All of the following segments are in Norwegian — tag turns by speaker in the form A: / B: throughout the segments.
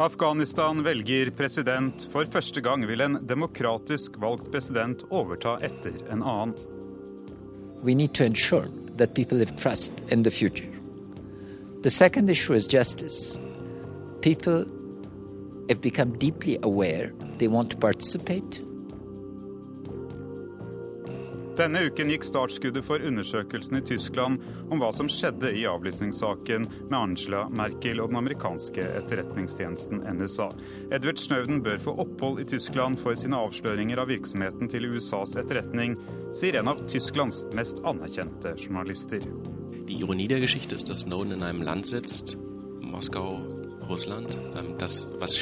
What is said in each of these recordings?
A: Afghanistan velger president. For første gang vil en demokratisk valgt president overta etter en annen.
B: We need to ensure that people have trust in the future. The second issue is justice. People have become deeply aware they want to participate,
A: Denne uken gikk startskuddet for undersøkelsen i Tyskland om hva som skjedde i avlyttingssaken med Angela Merkel og den amerikanske etterretningstjenesten NSA. Edward Snowden bør få opphold i Tyskland for sine avsløringer av virksomheten til USAs etterretning, sier en av Tysklands mest anerkjente journalister.
C: Die Ironie der Snowden in einem Land sitzt, Moskau, Russland, ähm, das, was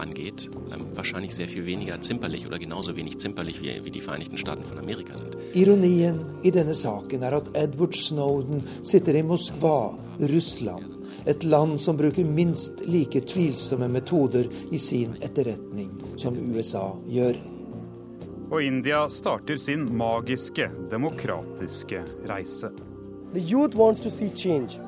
C: angeht, ähm, wahrscheinlich sehr viel weniger zimperlich oder genauso wenig zimperlich wie, wie die Vereinigten Staaten von Amerika sind.
D: Ironien i denne saken er at Edward Snowden sitter i Moskva, Russland. Et land som bruker minst like tvilsomme metoder i sin etterretning som USA gjør.
A: Og India starter sin magiske, demokratiske reise.
E: The youth wants to see change.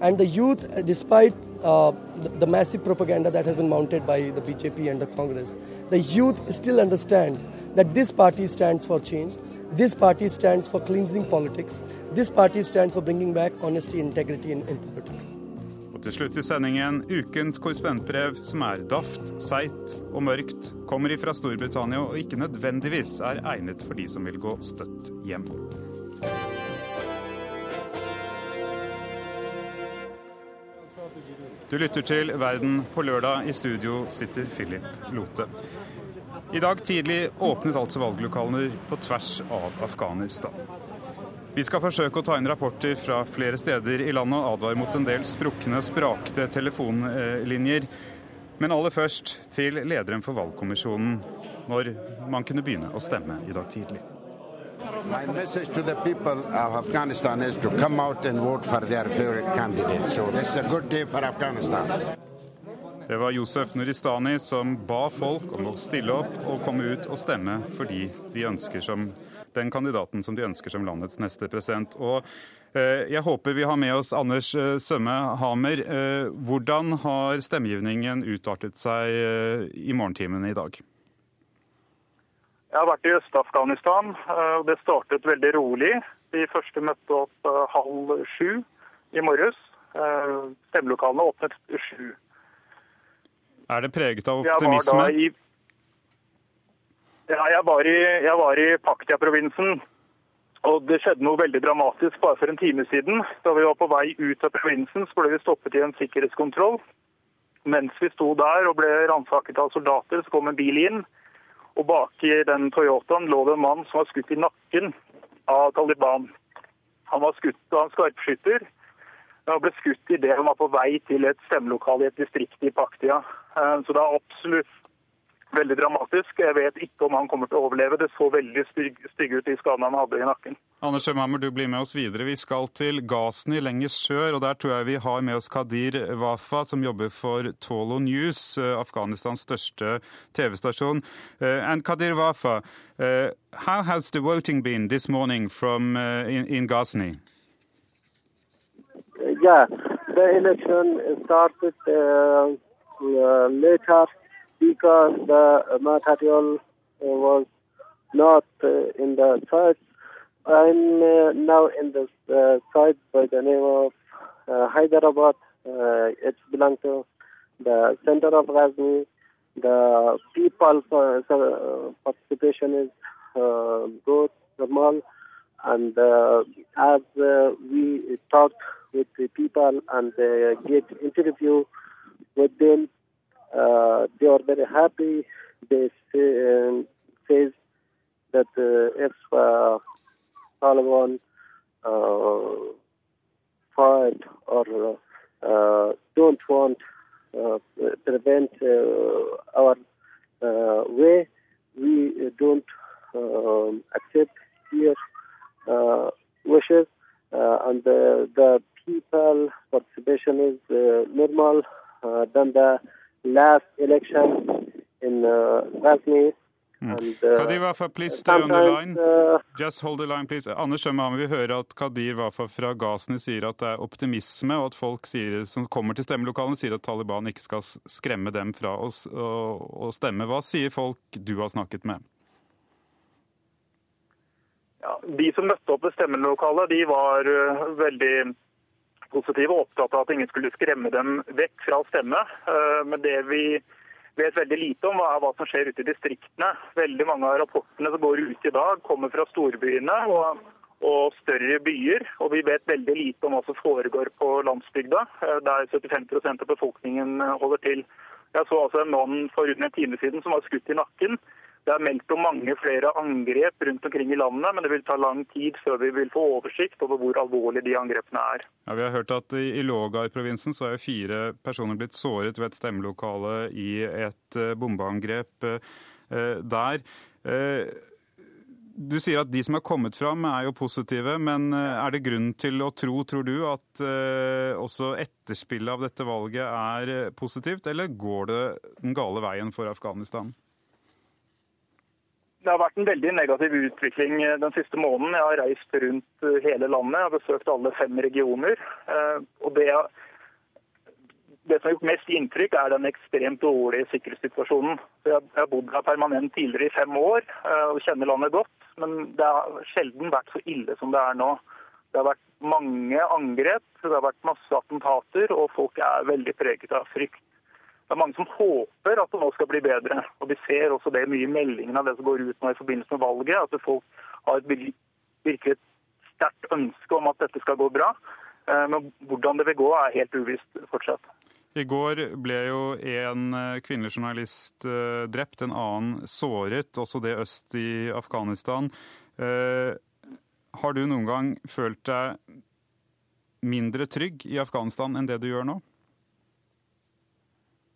E: And the youth, despite uh, the, massive propaganda that has been mounted by the BJP and the Congress, the youth still understands that this party stands for change. This party stands for cleansing politics. This party stands for bringing back honesty integrity in, in politics.
A: Og til slutt i sendingen ukens korrespondentbrev, som er daft, seigt og mørkt, kommer ifra Storbritannia og ikke nødvendigvis er egnet for de som vil gå støtt hjem. Du lytter til Verden på lørdag. I studio sitter Philip Lote. I dag tidlig åpnet altså valglokalene på tvers av Afghanistan. Vi skal forsøke å ta inn rapporter fra flere steder i landet og advare mot en del sprukne, sprakte telefonlinjer. Men aller først til lederen for valgkommisjonen, når man kunne begynne å stemme i dag tidlig.
F: My message to the people of Afghanistan is to come out and vote for their favorite candidate. So this is a good day for Afghanistan.
A: Det var Josef Nuristani som ba folk om å stille opp og komme ut og stemme fordi de ønsker som den kandidaten som de ønsker som landets neste president. Og eh, jeg håper vi har med oss Anders eh, Sømme Hamer. Eh, hvordan har stemmegivningen utartet seg eh, i morgentimene i dag?
G: Jeg har vært i Øst-Afghanistan, eh, og det startet veldig rolig. De første møtte opp eh, halv sju i morges. Eh, Stemmelokalene åpnet sju.
A: Er det preget av
G: Jeg var
A: optimisme?
G: i ja, jeg var i, jeg var i Paktia-provinsen, og det skjedde noe veldig dramatisk bare for en time siden. Da vi var på vei ut av provinsen, så ble vi stoppet i en sikkerhetskontroll. Mens vi sto der og ble ransaket av soldater, så kom en bil inn. Og bak i den Toyotaen lå det en mann som var skutt i nakken av Taliban. Han var skutt av en skarpskytter. Han ble skutt idet han var på vei til et stemmelokale i et distrikt i Paktia. Eh, Så det er absolutt veldig dramatisk. Jeg vet ikke om han kommer til å overleve. Det så veldig stygg, stygg ut, de skadene han hadde i nakken.
A: Anders Schømhammer, du blir med oss videre. Vi skal til Ghazni lenger sør, og der tror jeg vi har med oss Kadir Wafa, som jobber for Tolo News, eh, Afghanistans største TV-stasjon. Uh, and Kadir Wafa, uh, how has the voting been this morning from uh, in, in Ghazni?
H: Yeah, the election started uh, later because the material uh, was not uh, in the site. I'm uh, now in the uh, site by the name of Hyderabad. It belongs to the center of Ghazni. The people participation is uh, good, normal, and uh, as uh, we talked with the people and uh, get interview with them, uh, they are very happy. They say, um, says that uh, if uh, Taliban uh, fight or uh, don't want uh, prevent uh, our uh, way, we don't um, accept their uh, wishes, uh, and the, the people participation is uh, normal. Uh, than the last election in uh, Ghazni,
A: Mm. Kadir Wafa, please stay on the line. Just hold the line, please. Anders Sjømame, vi hører at Kadir Wafa fra Ghazni sier at det er optimisme, og at folk sier, som kommer til stemmelokalene sier at Taliban ikke skal skremme dem fra å, å stemme. Hva sier folk du har snakket med?
G: Ja, de som møtte opp ved stemmelokalet, de var veldig positive og opptatt av at ingen skulle skremme dem vekk fra å stemme. Men det vi vet veldig lite om, er hva som skjer ute i distriktene. Veldig mange av rapportene som går ut i dag, kommer fra storbyene og, og større byer. Og vi vet veldig lite om hva som foregår på landsbygda, der 75% av befolkningen holder til. Jeg så altså en mann for under en time siden som var skutt i nakken. Det er meldt om mange flere angrep rundt omkring i landet, men det vil ta lang tid før vi vil få oversikt over hvor alvorlige de angrepene er.
A: Ja, vi har hørt at I Lågar-provinsen så er fire personer blitt såret ved et stemmelokale i et eh, bombeangrep eh, der. Eh, du sier at de som er kommet fram er jo positive, men er det grunn til å tro, tror du, at også etterspillet av dette valget er positivt, eller går det den gale veien for Afghanistan?
G: Det har vært en veldig negativ utvikling eh, den siste måneden. Jeg har reist rundt eh, hele landet. Jeg har besøkt alle fem regioner. Eh, og det, det som har gjort mest inntrykk, er den ekstremt dårlige sikkerhetssituasjonen. Jeg har bodd her permanent tidligere i fem år og kjenner landet godt. Men det har sjelden vært så ille som det er nå. Det har vært mange angrep, det har vært masse attentater, og folk er veldig preget av frykt. Det er mange som håper at det nå skal bli bedre. Og Vi ser også det mye i meldingene av det som går ut nå i forbindelse med valget. At folk har et virkelig sterkt ønske om at dette skal gå bra. Eh, men hvordan det vil gå, er helt uvisst fortsatt.
A: I går ble jo en eh, kvinnelig journalist eh, drept, en annen såret, også det øst i Afghanistan. Har du noen gang følt deg mindre trygg i Afghanistan enn det du gjør nå?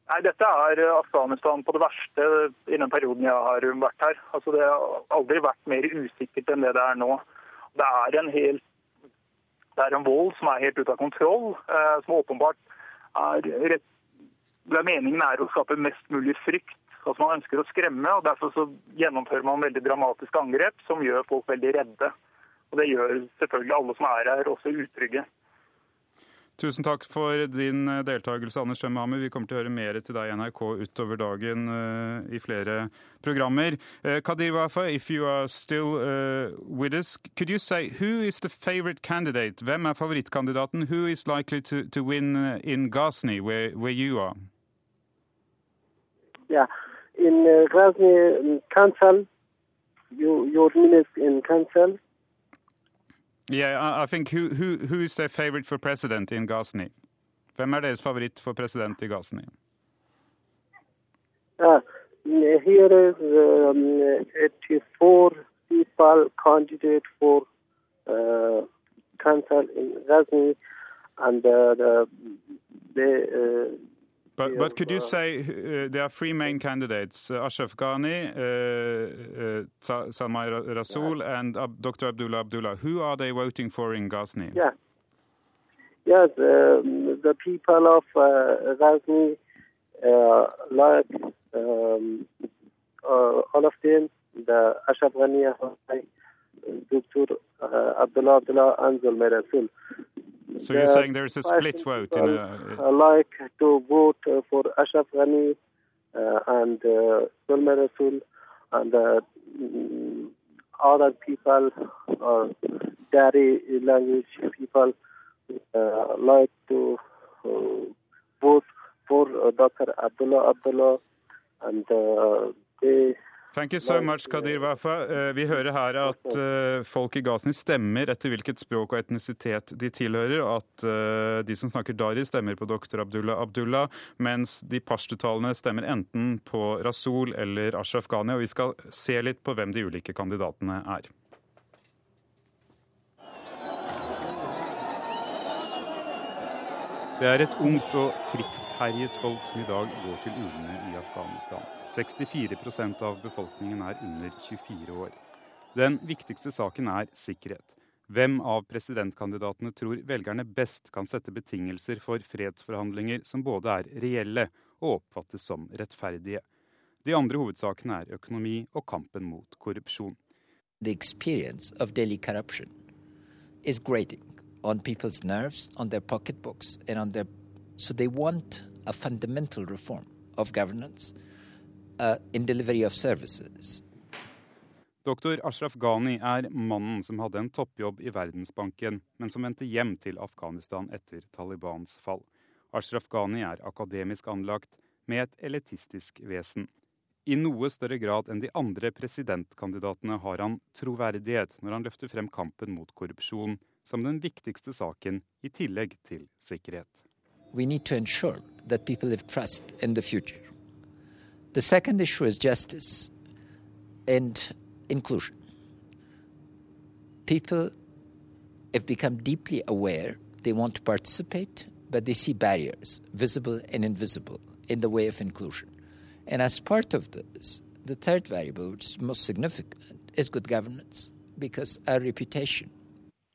G: Nei, Dette er Afghanistan på det verste i den perioden jeg har vært her. Altså, det har aldri vært mer usikkert enn det det er nå. Det er en, helt, det er en vold som er helt ute av kontroll, eh, som åpenbart er rett, der meningen er å skape mest mulig frykt. Altså Man ønsker å skremme, og derfor så gjennomfører man veldig dramatiske angrep som gjør folk veldig redde. Og Det gjør selvfølgelig alle som er her, også utrygge.
A: Tusen takk for din eh, deltakelse, Anders Schømhammer. Vi kommer til å høre mer til deg i NRK utover dagen uh, i flere programmer. Uh, Kadir Wafa, if you are still uh, with us, could you say who is the favorite candidate? Hvem er favorittkandidaten? Who is likely to, to win in Ghazni, where, where you are?
H: Yeah, in Ghazni Council, you, your minister in Council,
A: Yeah, I think who, who, who is their favorite for president in Ghazni? Hvem er deres favoritt for president i Ghazni?
H: Uh, here is um, 84 people candidate for uh, council in Ghazni, and uh, the, they
A: but, but could you say uh, there are three main candidates: uh, Ashraf Ghani, uh, uh Salmai Rasool, yeah. and Dr. Abdullah Abdullah. Who are they voting for in Ghazni?
H: Yeah. Yes, um, the people of uh, Ghazni uh, like um, all of them, the Ashraf Ghani, Dr. Abdullah Abdullah, and Zulmay Rasool.
A: So you're saying there's a split vote in a...
H: Like to vote uh, for Ashraf Ghani uh, and uh, Rasul and uh, other people or Dari language people uh, like to uh, vote for uh, Dr. Abdullah Abdullah and uh, they
A: Thank you so much, Kadir Wafa. Eh, vi hører her at eh, folk i Gazni stemmer etter hvilket språk og etnisitet de tilhører, og at eh, de som snakker dari, stemmer på doktor Abdullah Abdullah, mens de pashtutalene stemmer enten på Rasul eller Ashraf Ghani. Og vi skal se litt på hvem de ulike kandidatene er. Det er et ungt og krigsherjet folk som i dag går til urnene i Afghanistan. 64% av befolkningen er under 24 år. Den viktigste saken er sikkerhet. Hvem av presidentkandidatene tror velgerne best kan sette betingelser for fredsforhandlinger som både er reelle og oppfattes som rettferdige? De andre hovedsakene er økonomi og kampen mot korrupsjon.
B: The experience of daily corruption is on people's nerves, on their pocketbooks, and on their. So they want a fundamental reform of governance uh, in delivery of services.
A: Doktor Ashraf Ghani er mannen som hadde en toppjobb i Verdensbanken, men som vendte hjem til Afghanistan etter Talibans fall. Ashraf Ghani er akademisk anlagt, med et elitistisk vesen. I noe større grad enn de andre presidentkandidatene har han troverdighet når han løfter frem kampen mot korrupsjon som den viktigste saken, i tillegg til sikkerhet.
B: We need to this, the third variable, which is most significant, is good governance, because our reputation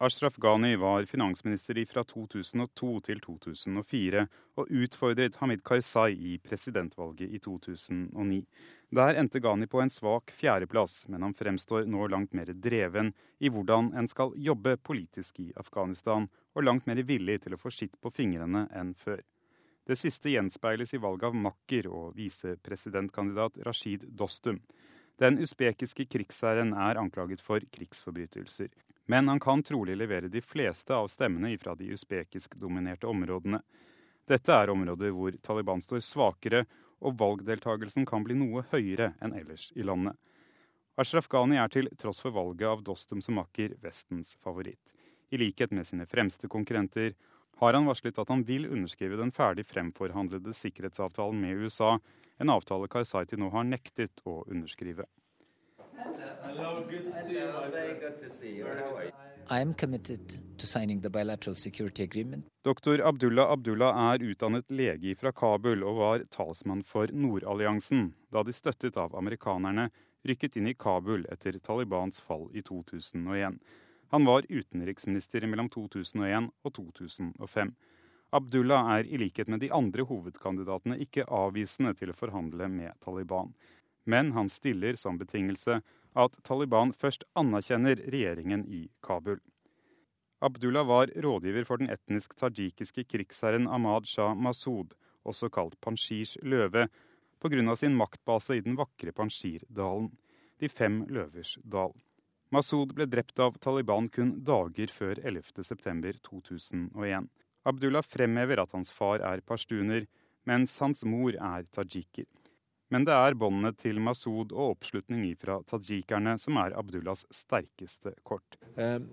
A: Ashraf Ghani var finansminister fra 2002 til 2004 og utfordret Hamid Karzai i presidentvalget i 2009. Der endte Ghani på en svak fjerdeplass, men han fremstår nå langt mer dreven i hvordan en skal jobbe politisk i Afghanistan, og langt mer villig til å få skitt på fingrene enn før. Det siste gjenspeiles i valget av makker og visepresidentkandidat Rashid Dostum. Den usbekiske krigsherren er anklaget for krigsforbrytelser. Men han kan trolig levere de fleste av stemmene ifra de usbekisk-dominerte områdene. Dette er områder hvor Taliban står svakere, og valgdeltagelsen kan bli noe høyere enn ellers i landet. Ashraf Ghani er til tross for valget av Dostum som makker Vestens favoritt. I likhet med sine fremste konkurrenter har han varslet at han vil underskrive den ferdig fremforhandlede sikkerhetsavtalen med USA, en avtale Karzaiti nå har nektet å underskrive.
B: Hello, good to see you. Very good to see you. How are you? I am committed to signing the bilateral security agreement.
A: Dr. Abdullah Abdullah er utdannet lege fra Kabul og var talsmann for Nordalliansen da de støttet av amerikanerne rykket inn i Kabul etter Talibans fall i 2001. Han var utenriksminister mellom 2001 og 2005. Abdullah er i likhet med de andre hovedkandidatene ikke avvisende til å forhandle med Taliban. Men han stiller som betingelse at Taliban først anerkjenner regjeringen i Kabul. Abdullah var rådgiver for den etnisk tajikiske krigsherren Ahmad Shah Masud, også kalt Panshirs løve, pga. sin maktbase i den vakre Panshirdalen, de fem løvers dal. Masud ble drept av Taliban kun dager før 11.9.2001. Abdullah fremhever at hans far er pashtuner, mens hans mor er tajiker. Men det er båndene til Masud og oppslutning ifra tajikerne som er Abdullahs sterkeste kort. Um,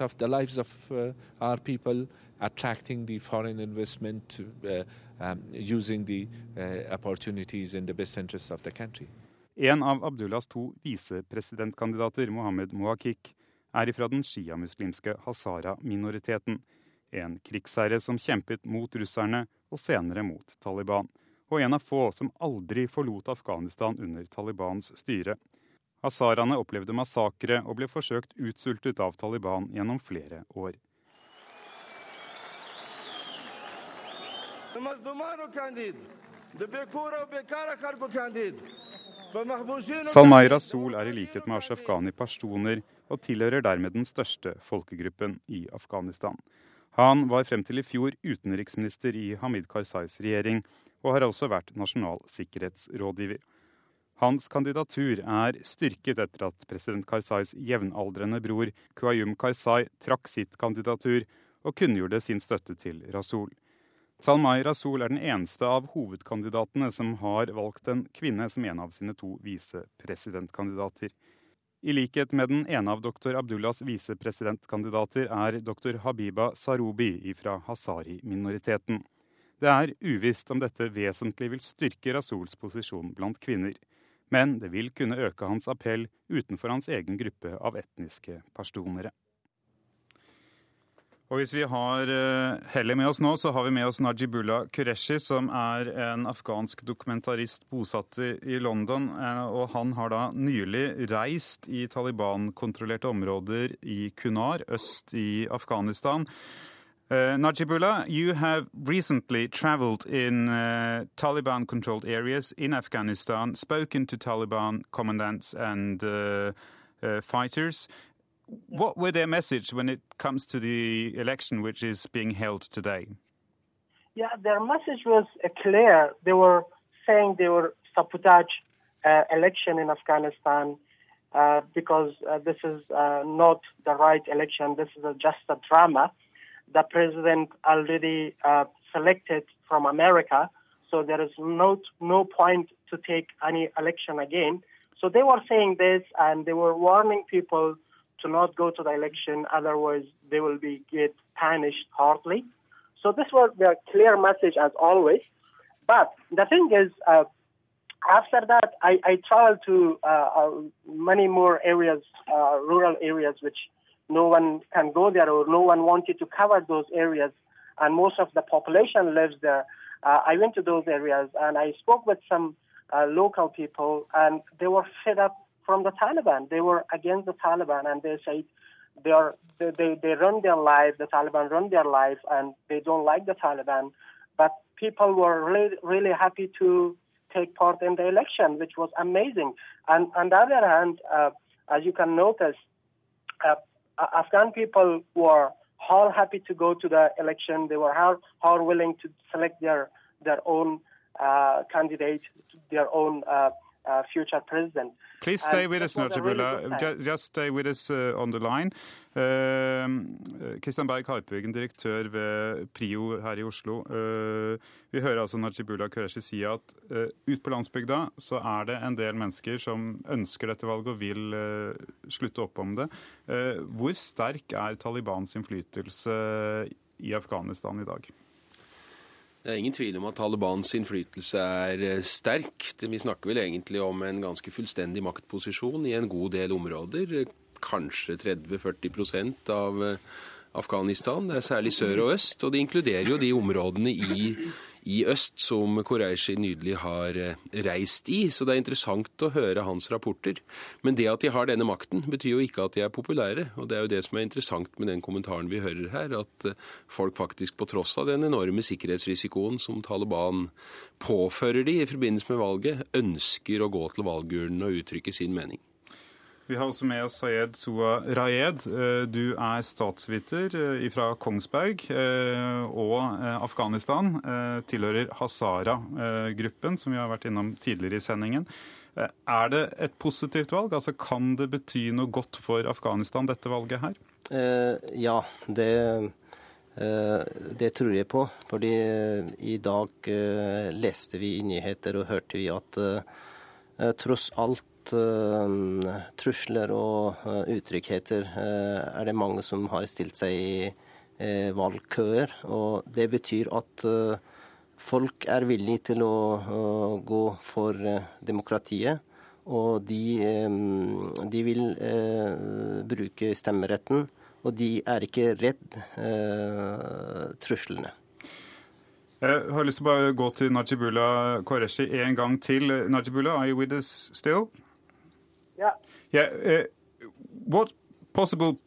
A: of the lives of uh, our people, attracting the foreign investment, uh, um, using the uh, opportunities in the best interest of the country. En av Abdullahs to visepresidentkandidater, Mohammed Mohakik, er ifra den sjiamuslimske hazara-minoriteten en krigsherre som kjempet mot russerne og senere mot Taliban, og en av få som aldri forlot Afghanistan under Talibans styre. Hazaraene opplevde massakre og ble forsøkt utsultet av Taliban gjennom flere år. Salmai Rasul er i likhet med Ashraf Ghani personer og tilhører dermed den største folkegruppen i Afghanistan. Han var frem til i fjor utenriksminister i Hamid Karzais regjering, og har også vært nasjonal sikkerhetsrådgiver. Hans kandidatur er styrket etter at president Karzais jevnaldrende bror Kuayum Karzai trakk sitt kandidatur og kunngjorde sin støtte til Rasul. Salmai Rasul er den eneste av hovedkandidatene som har valgt en kvinne som en av sine to visepresidentkandidater. I likhet med den ene av doktor Abdullahs visepresidentkandidater er doktor Habiba Sarubi fra Hazari-minoriteten. Det er uvisst om dette vesentlig vil styrke Rasuls posisjon blant kvinner. Men det vil kunne øke hans appell utenfor hans egen gruppe av etniske pashtunere. Og hvis vi har Helle hellet med oss nå, så har vi med oss Najibullah Qureshi, som er en afghansk dokumentarist bosatt i London. Eh, og han har da nylig reist i Taliban-kontrollerte områder i Kunar, øst i Afghanistan. Uh, Najibullah, you have recently traveled in uh, Taliban controlled areas in Afghanistan, spoken to Taliban commandants and uh, uh, fighters. What were their message when it comes to the election which is being held today?
I: Yeah, their message was uh, clear. They were saying they were sabotage uh, election in Afghanistan because this is not the right election. This is just a drama the president already uh, selected from America, so there is no no point to take any election again. So they were saying this, and they were warning people to not go to the election, otherwise they will be get punished hardly. So this was the clear message as always. But the thing is, uh, after that, I, I traveled to uh, uh many more areas, uh, rural areas, which no one can go there or no one wanted to cover those areas and most of the population lives there. Uh, I went to those areas and I spoke with some uh, local people and they were fed up from the Taliban. They were against the Taliban and they said they are they, they, they run their life, the Taliban run their life and they don't like the Taliban. But people were really really happy to take part in the election, which was amazing. And on the other hand, uh, as you can notice, uh, Afghan people were all happy to go to the election. They were all, all willing to select their their own uh, candidate, their own uh, uh, future president.
A: Please stay with us, Najibullah. Just, just stay with us uh, on the line. Kristian uh, Berg Harpøgen, direktør ved PRIO her i Oslo. Uh, vi hører altså Najibullah Qureshi si at ut på landsbygda så er det en del mennesker som ønsker dette valget og vil slutte opp om det. Hvor sterk er Talibans innflytelse i Afghanistan i dag?
J: Det er ingen tvil om at Talibans innflytelse er eh, sterk. Vi snakker vel egentlig om en ganske fullstendig maktposisjon i en god del områder. Kanskje 30-40 av eh, Afghanistan. Det er særlig sør og øst. Og det inkluderer jo de områdene i i øst, som Qureishi nydelig har eh, reist i. Så det er interessant å høre hans rapporter. Men det at de har denne makten, betyr jo ikke at de er populære. Og det er jo det som er interessant med den kommentaren vi hører her, at eh, folk faktisk på tross av den enorme sikkerhetsrisikoen som Taliban påfører de i forbindelse med valget, ønsker å gå til valgurnen og uttrykke sin mening.
A: Vi har også med oss Sayed Soa Rayed. Eh, du er statsviter eh, fra Kongsberg eh, og Afghanistan. Tilhører Hazara-gruppen, som vi har vært innom tidligere i sendingen. Er det et positivt valg? Altså, kan det bety noe godt for Afghanistan, dette valget her?
K: ja, det, det tror jeg på. Fordi i dag leste vi i nyheter og hørte vi at tross alt uh, trusler og uh, utryggheter uh, er det mange som har stilt seg i valgkøer. Og det betyr at folk er villige til å gå for demokratiet. Og de, de vil bruke stemmeretten. Og de er ikke redd truslene.
A: Jeg har lyst til å bare gå til Najibullah Qureshi en gang til. Najibullah, are you with us still?
I: Yeah.
A: Yeah. Uh, what possible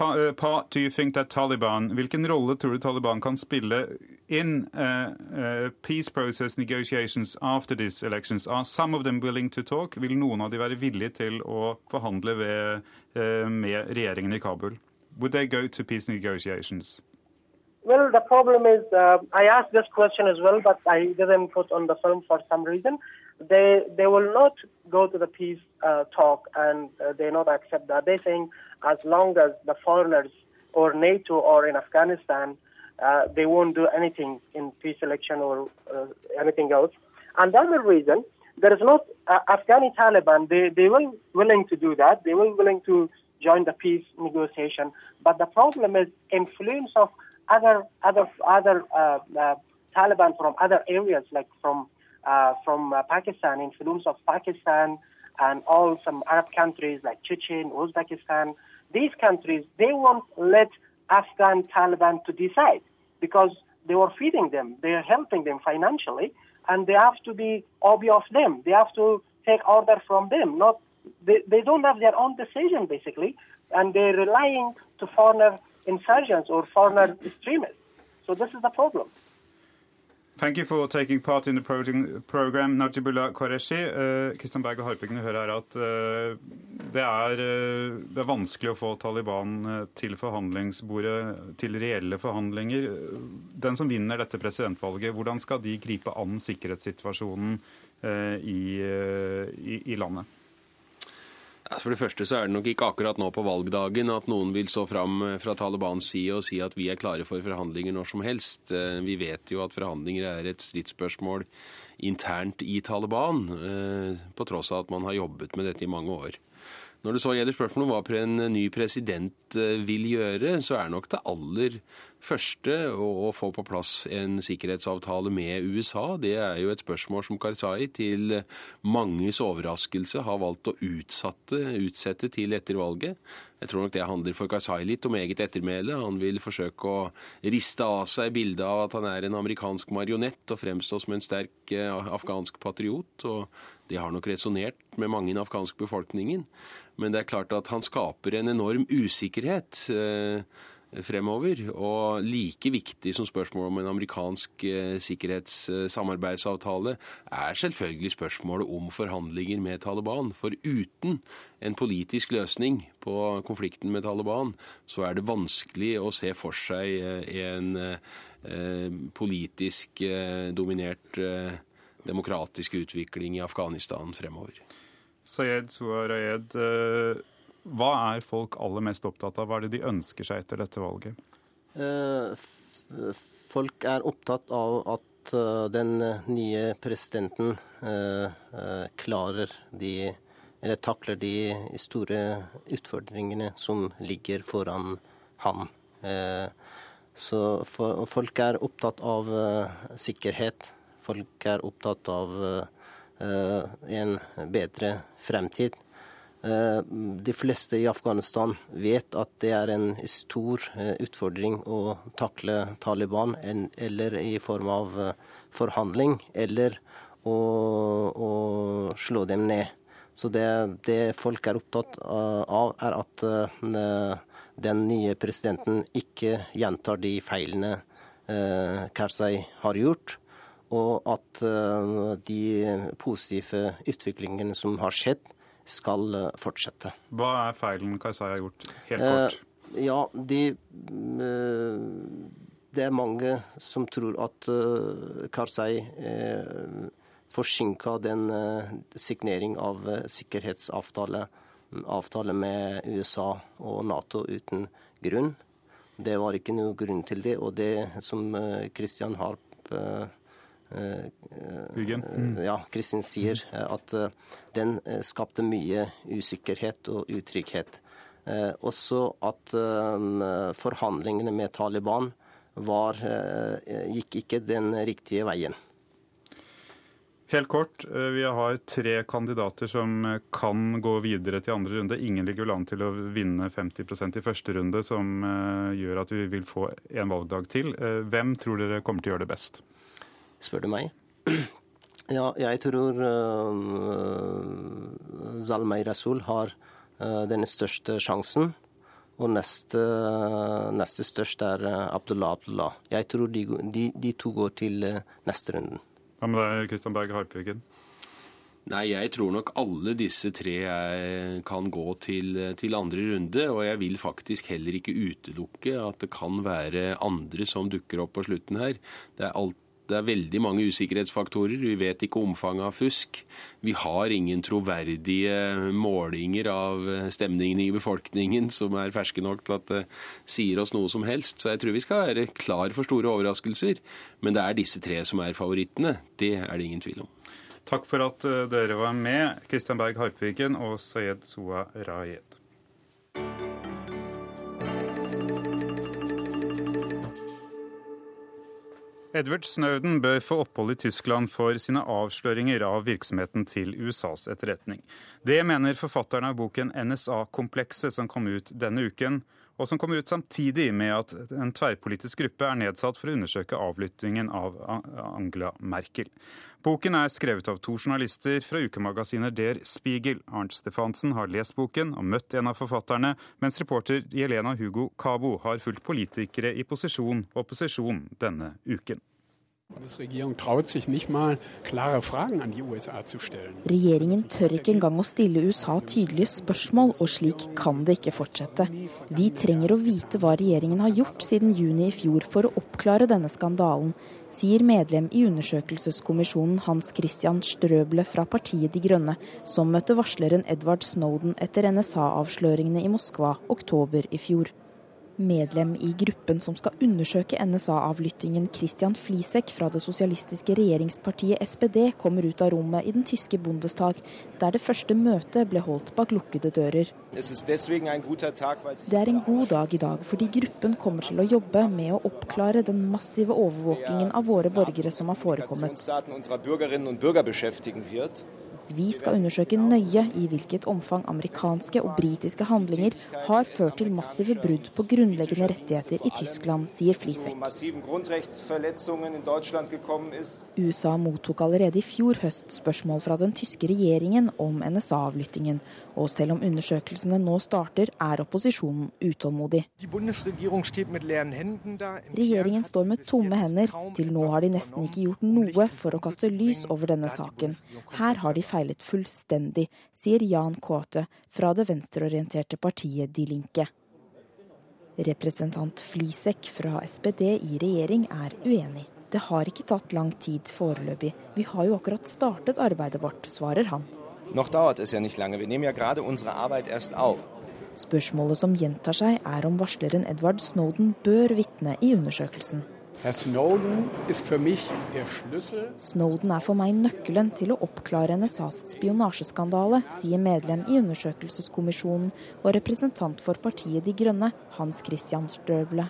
A: uh, part do you think that Taliban, hvilken rolle tror du Taliban kan spille in uh, uh, peace process negotiations after these elections? Are some of them willing to talk? Vil noen av dem være villige til å forhandle ved, uh, med regjeringen i Kabul? Would they go to peace negotiations?
I: Well, the problem is, uh, I asked this question as well, but I didn't put on the film for some reason. They they will not go to the peace uh, talk and uh, they not accept that. They're saying as long as the foreigners or NATO or in Afghanistan, uh, they won't do anything in peace election or uh, anything else. And the other reason, there is not uh, Afghani Taliban. They they will willing to do that. They will willing to join the peace negotiation. But the problem is influence of other other other uh, Taliban from other areas, like from from uh, Pakistan, influence of Pakistan and all some Arab countries like Chechen, Uzbekistan. These countries, they won't let Afghan Taliban to decide because they were feeding them, they are helping them financially, and they have to be obey of them. They have to take order from them. Not they, they don't have their own decision basically, and they're relying to foreigner insurgents or foreigner extremists. So this is the problem.
A: Thank you for taking part in the program, Najibullah Qureshi. Kristian Berg og Harpingen hører her at uh, det, er, uh, det, er, vanskelig å få Taliban til forhandlingsbordet, til reelle forhandlinger. Den som vinner dette presidentvalget, hvordan skal de gripe an sikkerhetssituasjonen uh, i, i, i landet?
J: For det første så er det nok ikke akkurat nå på valgdagen at noen vil stå fram eh, fra Talibans side og si at vi er klare for forhandlinger når som helst. Eh, vi vet jo at forhandlinger er et stridsspørsmål internt i Taliban, eh, på tross av at man har jobbet med dette i mange år. Når det så gjelder spørsmålet om hva en ny president vil gjøre, så er nok det aller første å, få på plass en sikkerhetsavtale med USA. Det er jo et spørsmål som Karzai til manges overraskelse har valgt å utsatte, utsette til etter valget. Jeg tror nok det handler for Karzai litt om eget ettermæle. Han vil forsøke å riste av seg bildet av at han er en amerikansk marionett og fremstå som en sterk eh, afghansk patriot. og Det har nok resonnert med mange i den afghanske befolkningen. Men det er klart at han skaper en enorm usikkerhet. Eh, fremover. Og like viktig som spørsmålet om en amerikansk eh, sikkerhetssamarbeidsavtale er selvfølgelig spørsmålet om forhandlinger med Taliban. For uten en politisk løsning på konflikten med Taliban, så er det vanskelig å se for seg eh, en eh, politisk dominert demokratisk utvikling i Afghanistan fremover.
A: Sayed Suarayed, hva er folk aller mest opptatt av? Hva er det de ønsker seg etter dette valget?
K: Eh, folk er opptatt av at eh, den nye presidenten eh, klarer de eller takler de store utfordringene som ligger foran ham. Så folk er opptatt av sikkerhet. Folk er opptatt av en bedre fremtid. Eh, de fleste i Afghanistan vet at det er en stor eh, utfordring å takle Taliban, eller i form av eh, forhandling, eller å, å slå dem ned. Så det, det, folk er opptatt av, er at den nye presidenten ikke gjentar de feilene Karzai har gjort og at de positive utviklingene som har skjedd, skal eh, fortsette.
A: Hva er feilen Karzai har gjort, helt eh, kort?
K: Eh, ja, de, eh, Det er mange som tror at Karzai eh, forsinka den signering av sikkerhetsavtale avtale med USA og Nato uten grunn. Det var ikke noe grunn til det. Og det som Kristian Harp. Mm. Ja, Kristin sier eh, at eh, den eh, skapte mye usikkerhet og utrygghet. Også at forhandlingene med Taliban var, gikk ikke den riktige veien.
A: Helt kort, vi har tre kandidater som kan gå videre til andre runde. Ingen ligger vel an til å vinne 50% i første runde, som gjør at vi vil få en valgdag til. Hvem tror dere kommer til å gjøre det best?
K: Spør du meg. Ja, jeg tror uh, Zalmay Rasul har uh, den største sjansen. Og neste, neste størst er uh, Abdullah Abdullah. Jeg tror de, de, de to går til uh, neste runden.
A: Hva med deg, Kristian Berg Harpviken?
J: Nei, jeg tror nok alle disse tre kan gå til, til, andre runde. Og jeg vil faktisk heller ikke utelukke at det kan være andre som dukker opp på slutten her. Det er alt det er veldig mange usikkerhetsfaktorer. Vi vet ikke omfanget av fusk. Vi har ingen troverdige målinger av stemningen i befolkningen som er ferske nok til at det sier oss noe som helst. Så jeg tror vi skal være klar for store overraskelser. Men det er disse tre som er favorittene. Det er det ingen tvil om.
A: Takk for at eh, dere var med, Kristian Berg Harpviken og Sayed Soa Rayed. Edward Snowden bør få opphold i Tyskland for sine avsløringer av virksomheten til USAs etterretning. Det mener forfatteren av boken NSA-komplekset som kom ut denne uken, og som kommer ut samtidig med at en tverrpolitisk gruppe er nedsatt for å undersøke avlyttingen av Angela Merkel. Boken er skrevet av to journalister fra ukemagasinet Der Spiegel. Arnt Stefansen har lest boken og møtt en av forfatterne, mens reporter Jelena Hugo Cabo har fulgt politikere i posisjon og opposisjon denne uken.
L: Regjeringen tør ikke engang å stille USA tydelige spørsmål, og slik kan det ikke fortsette. Vi trenger å vite hva regjeringen har gjort siden juni i fjor for å oppklare denne skandalen, sier medlem i undersøkelseskommisjonen Hans Christian Strøble fra partiet De Grønne, som møtte varsleren Edward Snowden etter NSA-avsløringene i Moskva oktober i fjor. Medlem i gruppen som skal undersøke NSA-avlyttingen, Christian Flisek fra det sosialistiske regjeringspartiet SPD, kommer ut av rommet i den tyske Bundestag, der det første møtet ble holdt bak lukkede dører. Det er en god dag i dag fordi gruppen kommer til å jobbe med å oppklare den massive overvåkingen av våre borgere som har forekommet. Vi skal undersøke nøye i hvilket omfang amerikanske og britiske handlinger har ført til massive brudd på grunnleggende rettigheter i Tyskland, sier Flisek. USA mottok allerede i fjor høst spørsmål fra den tyske regjeringen om NSA-avlyttingen, og selv om undersøkelsene nå starter, er opposisjonen utålmodig. Regjeringen står med tomme hender. Til nå har de nesten ikke gjort noe for å kaste lys over denne saken. Her har de feilet fullstendig, sier Jan Kåte fra det venstreorienterte partiet De Linke. Representant Flisek fra SPD i regjering er uenig. Det har ikke tatt lang tid foreløpig. Vi har jo akkurat startet arbeidet vårt, svarer han.
M: Noch dauert es ja nicht lange. Wir nehmen ja gerade unsere Arbeit erst auf.
L: Spørsmålet som gjentar seg, er om varsleren Edward Snowden bør vitne i undersøkelsen.
N: Snowden,
L: Snowden er for meg nøkkelen til å oppklare NSAs spionasjeskandale, sier medlem i undersøkelseskommisjonen og representant for partiet De Grønne, Hans Christian Støble.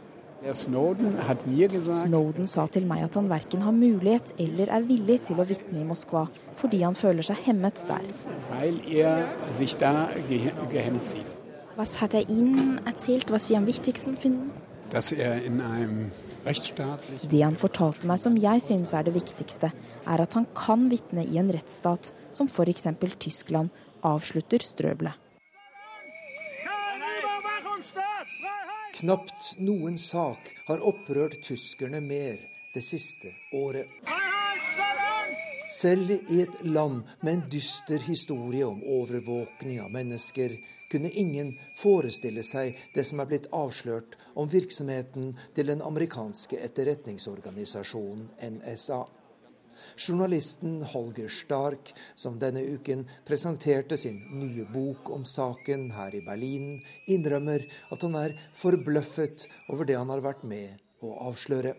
L: Snowden sa til meg at han verken har mulighet eller er villig til å vitne i Moskva, fordi han føler seg hemmet der.
N: Er
L: hva har er Ihnen erzählt, was Sie am wichtigsten finden?
N: Er
L: det han fortalte meg som jeg synes er det viktigste, er at han kan vitne i en rettsstat, som f.eks. Tyskland, avslutter Strøble.
D: Knapt noen sak har opprørt tyskerne mer det siste året. Selv i et land med en dyster historie om overvåkning av mennesker, kunne ingen forestille seg det som er blitt avslørt om virksomheten til den amerikanske etterretningsorganisasjonen NSA. Journalisten Holger Stark, som denne uken presenterte sin nye bok om saken her i Berlin, innrømmer at han er forbløffet over det han har vært med å avsløre.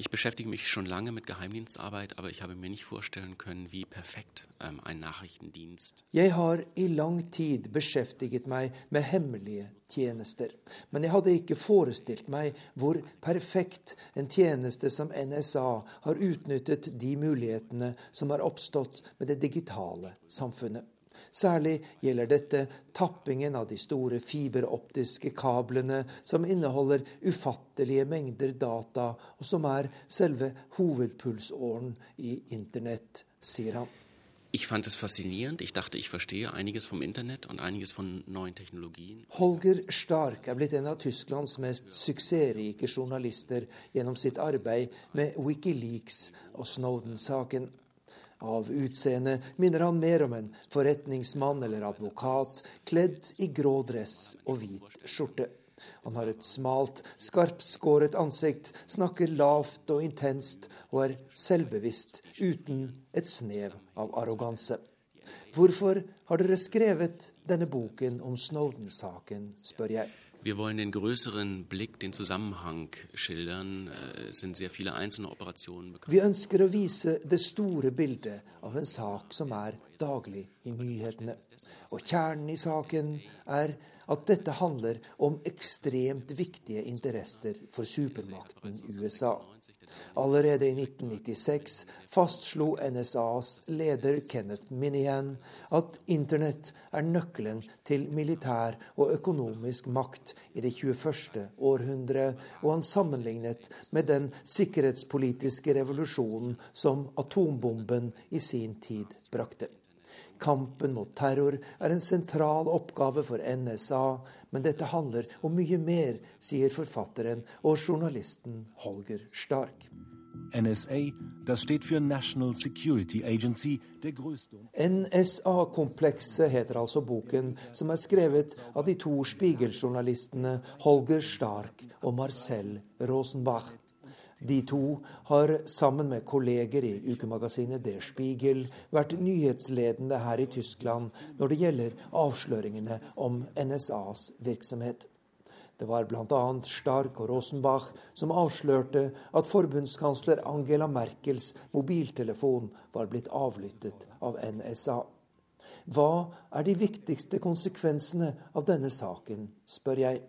C: Ich beschäftige mich schon lange mit Geheimdienstarbeit, aber ich habe mir nicht vorstellen können, wie perfekt ähm, ein Nachrichtendienst
D: Jeg har i lang tid beskjeftiget meg med hemmelige tjenester, men jeg hadde ikke forestilt meg hvor perfekt en tjeneste som NSA har utnyttet de mulighetene som har oppstått med det digitale samfunnet. Særlig gjelder dette tappingen av de store fiberoptiske kablene som inneholder ufattelige mengder data, og som er selve hovedpulsåren i internett, sier han.
C: Ich fand es faszinierend. Ich dachte, ich verstehe einiges vom Internet und einiges von neuen Technologien.
D: Holger Stark er blitt en av Tysklands mest suksessrike journalister gjennom sitt arbeid med Wikileaks og Snowden-saken. Av utseende minner han mer om en forretningsmann eller advokat kledd i grå dress og hvit skjorte. Han har et smalt, skarpskåret ansikt, snakker lavt og intenst og er selvbevisst, uten et snev av arroganse. Hvorfor har dere skrevet denne boken om Snowden-saken, spør jeg.
C: Wir wollen den größeren Blick, den Zusammenhang schildern. Äh, es sind sehr viele einzelne Operationen bekannt.
D: Vi ønsker å vise det store bildet av en sak som er daglig i nyhetene. Og kjernen i saken er at dette handler om ekstremt viktige interesser for supermakten USA. Allerede i 1996 fastslo NSAs leder Kenneth Minihan at internett er nøkkelen til militær og økonomisk makt i det 21. århundre, og han sammenlignet med den sikkerhetspolitiske revolusjonen som atombomben i sin tid brakte. Kampen mot terror er en sentral oppgave for NSA, men dette handler om mye mer, sier forfatteren og journalisten Holger Stark.
O: NSA, das steht für National Security Agency, der größte
D: NSA-komplekset heter altså boken, som er skrevet av de to Spiegel-journalistene Holger Stark og Marcel Rosenbach. De to har sammen med kolleger i ukemagasinet Der Spiegel vært nyhetsledende her i Tyskland når det gjelder avsløringene om NSAs virksomhet. Det var bl.a. Stark og Rosenbach som avslørte at forbundskansler Angela Merkels mobiltelefon var blitt avlyttet av NSA. Hva er de viktigste konsekvensene av denne saken, spør jeg.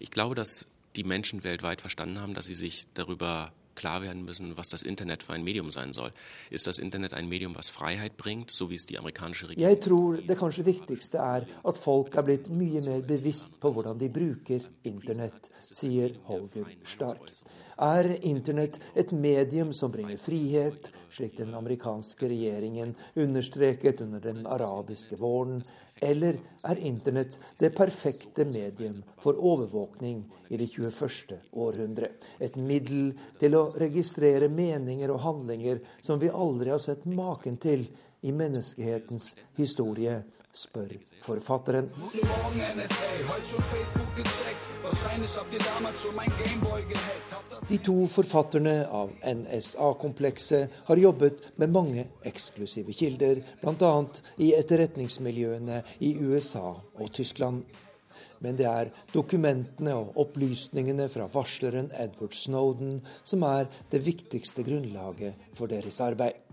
C: Jeg tror at die Menschen weltweit verstanden haben, dass sie sich darüber klar werden müssen, was das Internet für ein Medium sein soll. Ist das Internet ein Medium, was Freiheit bringt, so wie es die amerikanische Regierung
D: Jeg tror det kanskje viktigste er at folk er blitt mye mer bevisst på hvordan de bruker internett, sier Holger Stark. Er internett et medium som bringer frihet, slik den amerikanske regjeringen understreket under den arabiske våren, eller er Internett det perfekte medium for overvåkning i det 21. århundre? Et middel til å registrere meninger og handlinger som vi aldri har sett maken til i menneskehetens historie, spør forfatteren. De to forfatterne av NSA-komplekset har jobbet med mange eksklusive kilder, bl.a. i etterretningsmiljøene i USA og Tyskland. Men det er dokumentene og opplysningene fra varsleren Edward Snowden som er det viktigste grunnlaget for deres arbeid.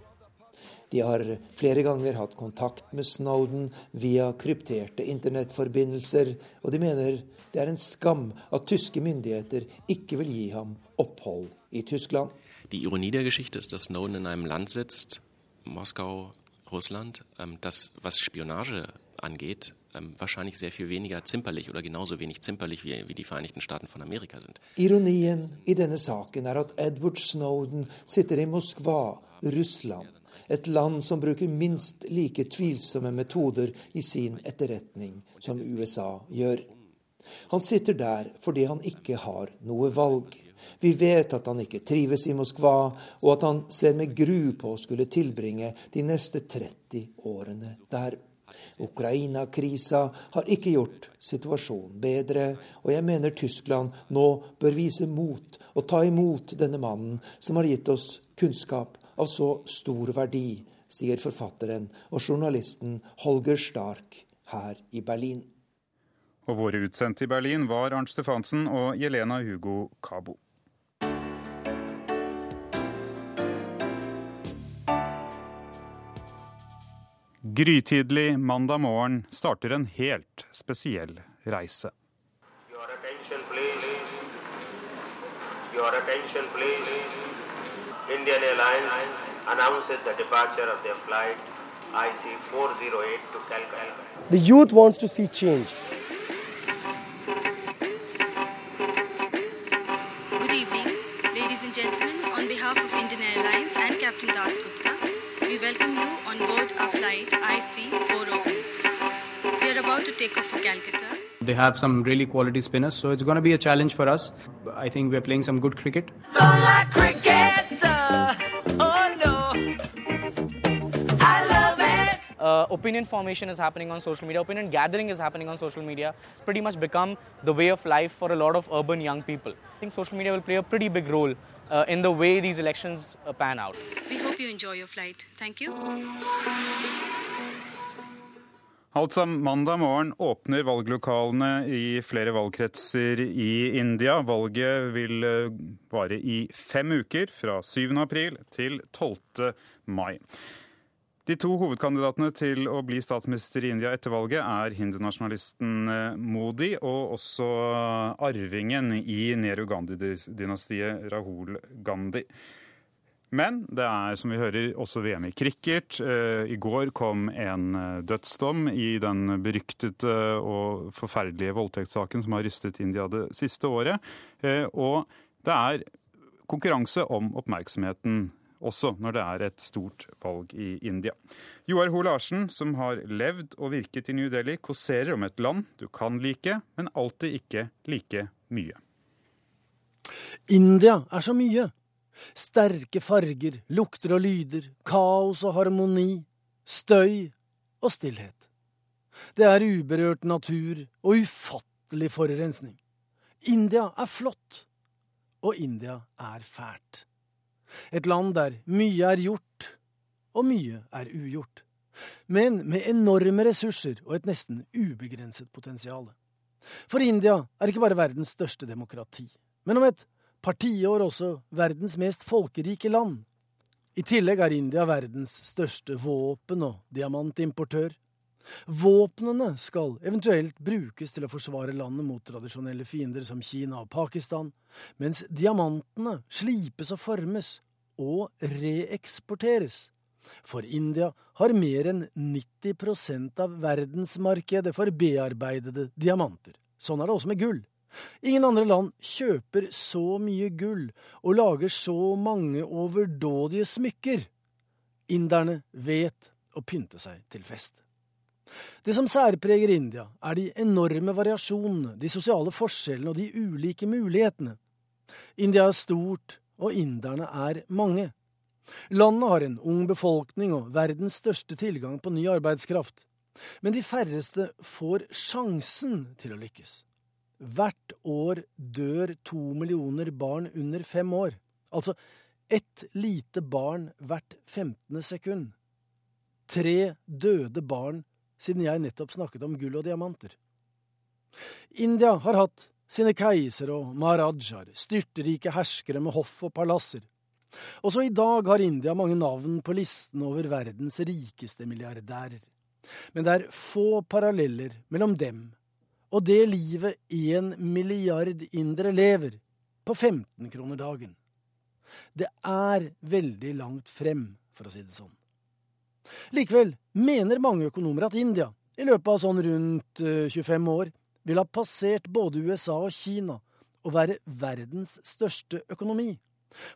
D: De har flere ganger hatt kontakt med Snowden via krypterte internettforbindelser, og de mener det er en skam at tyske myndigheter ikke vil gi ham opphold i Tyskland.
C: Die Ironie der Geschichte ist, dass Snowden in einem Land sitzt, Moskau, Russland, ähm, das, was Spionage angeht, ähm, wahrscheinlich sehr viel weniger zimperlich oder genauso wenig zimperlich wie, wie die Vereinigten Staaten von Amerika sind.
D: Ironien i denne saken er at Edward Snowden sitter i Moskva, Russland. Et land som bruker minst like tvilsomme metoder i sin etterretning som USA gjør. Han sitter der fordi han ikke har noe valg. Vi vet at han ikke trives i Moskva, og at han ser med gru på å skulle tilbringe de neste 30 årene der. Ukraina-krisa har ikke gjort situasjonen bedre, og jeg mener Tyskland nå bør vise mot og ta imot denne mannen som har gitt oss kunnskap av så stor verdi, sier forfatteren og journalisten Holger Stark her i Berlin.
A: Og våre utsendte i Berlin var Arnt Stefansen og Jelena Hugo Cabo. Grytidlig mandag morgen starter en helt spesiell reise.
P: Your attention, please. Your attention, please. Indian Airlines announces the departure of their flight IC408 to Calcutta.
E: The youth wants to see change.
Q: Good evening, ladies and gentlemen. On behalf of Indian Airlines and Captain Das Gupta, we welcome you on board our flight IC408. We are about to take off for Calcutta.
R: They have some really quality spinners, so it's going to be a challenge for us. I think we're playing some good cricket.
S: Don't like cricket. Uh,
T: opinion formation is happening on social media, opinion gathering is happening on social media. It's pretty much become the way of life for a lot of urban young people. I think social media will play a pretty big role uh, in the way these elections uh, pan out.
Q: We hope you enjoy your flight. Thank you.
A: Altså mandag morgen åpner valglokalene i flere valgkretser i India. Valget vil eh, vare i fem uker, fra 7. april til 12. mai. De to hovedkandidatene til å bli statsminister i India etter valget er hindunasjonalisten eh, Modi og også arvingen i Nehru Gandhi-dynastiet, Rahul Gandhi. Men det er, som vi hører, også VM i cricket. Eh, I går kom en eh, dødsdom i den beryktede og forferdelige voldtektssaken som har rystet India det siste året. Og det er konkurranse om oppmerksomheten også når det er et stort valg i India. Joar Ho Larsen, som har levd og virket i New Delhi, kåserer om et land du kan like, men alltid ikke like mye.
U: India er så mye. Sterke farger, lukter og lyder, kaos og harmoni, støy og stillhet. Det er uberørt natur og ufattelig forurensning. India er flott, og India er fælt. Et land der mye er gjort, og mye er ugjort. Men med enorme ressurser og et nesten ubegrenset potensial. For India er ikke bare verdens største demokrati, men om et par tiår også verdens mest folkerike land. I tillegg er India verdens største våpen- og diamantimportør. Våpnene skal eventuelt brukes til å forsvare landet mot tradisjonelle fiender som Kina og Pakistan, mens diamantene slipes og formes og reeksporteres. For India har mer enn 90% av verdensmarkedet for bearbeidede diamanter. Sånn er det også med gull. Ingen andre land kjøper så mye gull og lager så mange overdådige smykker. Inderne vet å pynte seg til fest. Det som særpreger India, er de enorme variasjonene, de sosiale forskjellene og de ulike mulighetene. India er stort, og inderne er mange. Landet har en ung befolkning og verdens største tilgang på ny arbeidskraft. Men de færreste får sjansen til å lykkes. Hvert år dør to millioner barn under fem år. Altså ett lite barn hvert femtende sekund. Tre døde barn siden jeg nettopp snakket om gull og diamanter. India har hatt sine keisere og maharajaer, styrterike herskere med hoff og palasser. Også i dag har India mange navn på listen over verdens rikeste milliardærer. Men det er få paralleller mellom dem og det livet én milliard indere lever, på 15 kroner dagen. Det er veldig langt frem, for å si det sånn. Likevel mener mange økonomer at India, i løpet av sånn rundt 25 eh, år, vil ha passert både USA og Kina og være verdens største økonomi.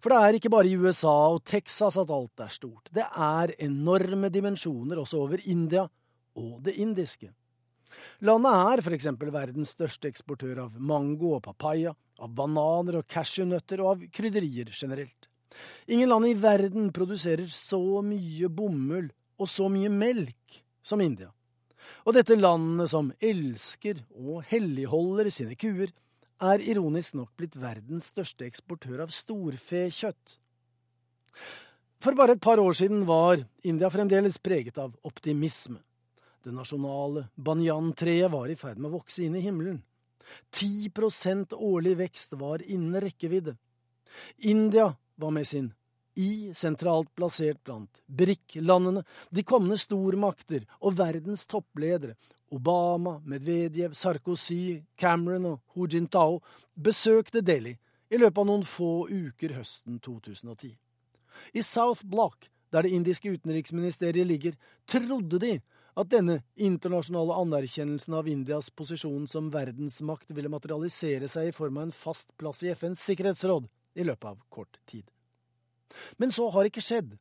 U: For det er ikke bare i USA og Texas at alt er stort. Det er enorme dimensjoner også over India og det indiske. Landet er for eksempel verdens største eksportør av mango og papaya, av bananer og cashewnøtter og av krydderier generelt. Ingen land i verden produserer så mye bomull og så mye melk som India. Og dette landet som elsker og helligholder sine kuer, er ironisk nok blitt verdens største eksportør av storfekjøtt. For bare et par år siden var India fremdeles preget av optimisme. Det nasjonale banyan-treet var i ferd med å vokse inn i himmelen. 10% årlig vekst var innen rekkevidde. India var med sin i sentralt plassert blant BRIC-landene, de kommende stormakter og verdens toppledere, Obama, Medvedev, Sarkozy, Cameron og Hu Jintao, besøkte Delhi i løpet av noen få uker høsten 2010. I South Block, der det indiske utenriksministeriet ligger, trodde de at denne internasjonale anerkjennelsen av Indias posisjon som verdensmakt ville materialisere seg i form av en fast plass i FNs sikkerhetsråd i løpet av kort tid. Men så har ikke skjedd.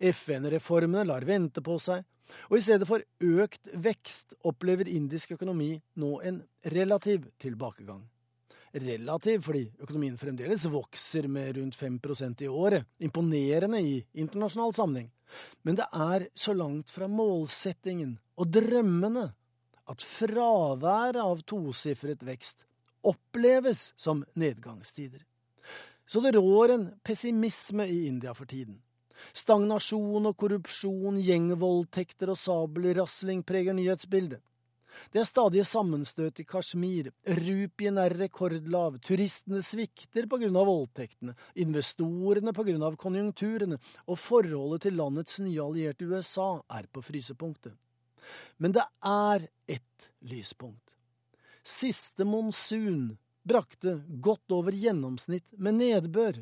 U: FN-reformene lar vente på seg, og i stedet for økt vekst opplever indisk økonomi nå en relativ tilbakegang. Relativ fordi økonomien fremdeles vokser med rundt 5% i året, imponerende i internasjonal sammenheng. Men det er så langt fra målsettingen og drømmene at fraværet av tosifret vekst oppleves som nedgangstider. Så det rår en pessimisme i India for tiden. Stagnasjon og korrupsjon, gjengvoldtekter og sabelrasling preger nyhetsbildet. Det er stadige sammenstøt i Kashmir, rupien er rekordlav, turistene svikter på grunn av voldtektene, investorene på grunn av konjunkturene, og forholdet til landets nye allierte USA er på frysepunktet. Men det er ett lyspunkt. Siste monsun brakte godt over gjennomsnitt med nedbør.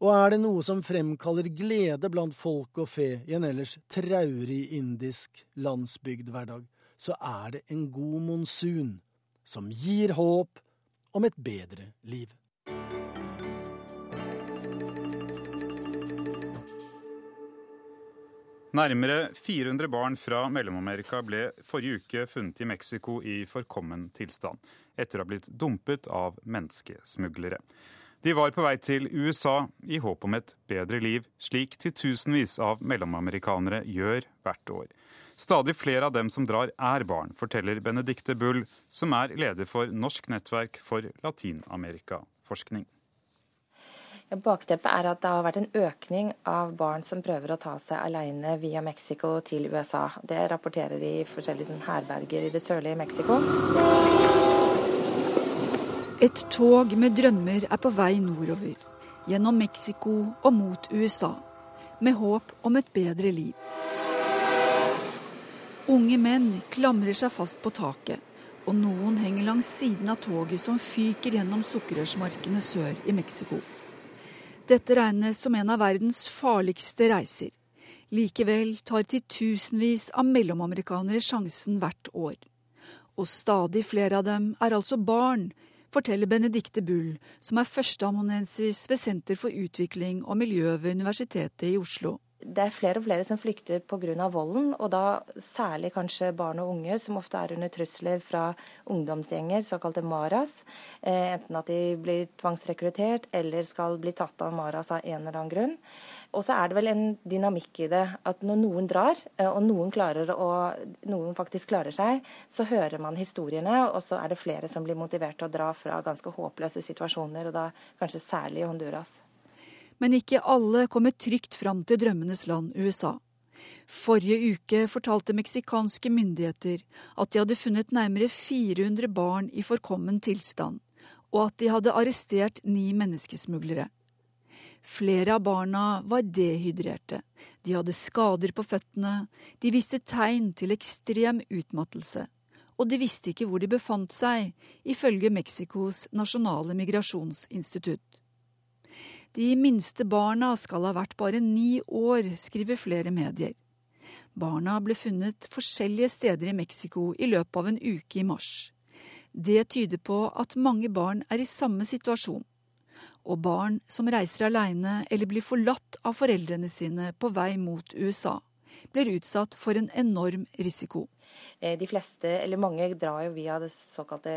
U: Og er det noe som fremkaller glede blant folk og fe i en ellers traurig indisk landsbygdhverdag, så er det en god monsun som gir håp om et bedre liv.
A: Nærmere 400 barn fra Mellom-Amerika ble forrige uke funnet i Mexico i forkommen tilstand, etter å ha blitt dumpet av menneskesmuglere. De var på vei til USA i håp om et bedre liv, slik titusenvis av mellomamerikanere gjør hvert år. Stadig flere av dem som drar, er barn, forteller Benedicte Bull, som er leder for Norsk nettverk for Latin-Amerika-forskning.
V: Bakteppet er at det har vært en økning av barn som prøver å ta seg alene via Mexico til USA. Det rapporterer de forskjellige herberger i det sørlige Mexico.
W: Et tog med drømmer er på vei nordover, gjennom Mexico og mot USA, med håp om et bedre liv. Unge menn klamrer seg fast på taket, og noen henger langs siden av toget som fyker gjennom sukkerrørsmarkene sør i Mexico. Dette regnes som en av verdens farligste reiser. Likevel tar titusenvis av mellomamerikanere sjansen hvert år. Og stadig flere av dem er altså barn, forteller Benedicte Bull, som er førsteamanuensis ved Senter for utvikling og miljø ved Universitetet i Oslo.
V: Det er flere og flere som flykter pga. volden, og da særlig kanskje barn og unge, som ofte er under trusler fra ungdomsgjenger, såkalte maras. Eh, enten at de blir tvangsrekruttert eller skal bli tatt av maras av en eller annen grunn. Og så er det vel en dynamikk i det at når noen drar, eh, og noen, å, noen faktisk klarer seg, så hører man historiene, og så er det flere som blir motivert til å dra fra ganske håpløse situasjoner, og da kanskje særlig i Honduras
W: men ikke alle kommer trygt fram til drømmenes land USA. Forrige uke fortalte meksikanske myndigheter at de hadde funnet nærmere 400 barn i forkommen tilstand, og at de hadde arrestert ni menneskesmuglere. Flere av barna var dehydrerte, de hadde skader på føttene, de viste tegn til ekstrem utmattelse, og de visste ikke hvor de befant seg, ifølge Mexicos nasjonale migrasjonsinstitutt. De minste barna skal ha vært bare ni år, skriver flere medier. Barna ble funnet forskjellige steder i Mexico i løpet av en uke i mars. Det tyder på at mange barn er i samme situasjon. Og barn som reiser aleine eller blir forlatt av foreldrene sine på vei mot USA, blir utsatt for en enorm risiko.
V: Eh, de fleste, eller mange, drar jo via det såkalte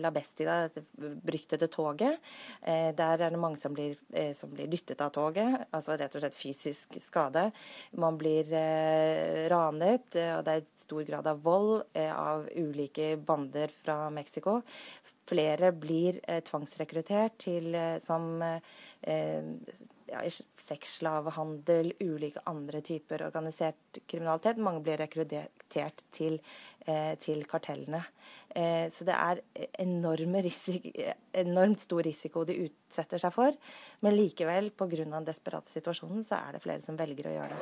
V: La Bestida, det beryktede toget. Eh, der er det mange som blir, eh, som blir, dyttet av toget, altså rett og slett fysisk skade. Man blir ranet, og det er stor grad av vold av ulike bander fra Mexico. Flere blir tvangsrekruttert til, som ja, sexslavehandel, ulike andre typer organisert kriminalitet. Mange blir rekruttert til, eh, til kartellene. Eh, så det er enormt stor risiko de utsetter seg for. Men likevel, pga. den desperate situasjonen, så er det flere som velger å gjøre det.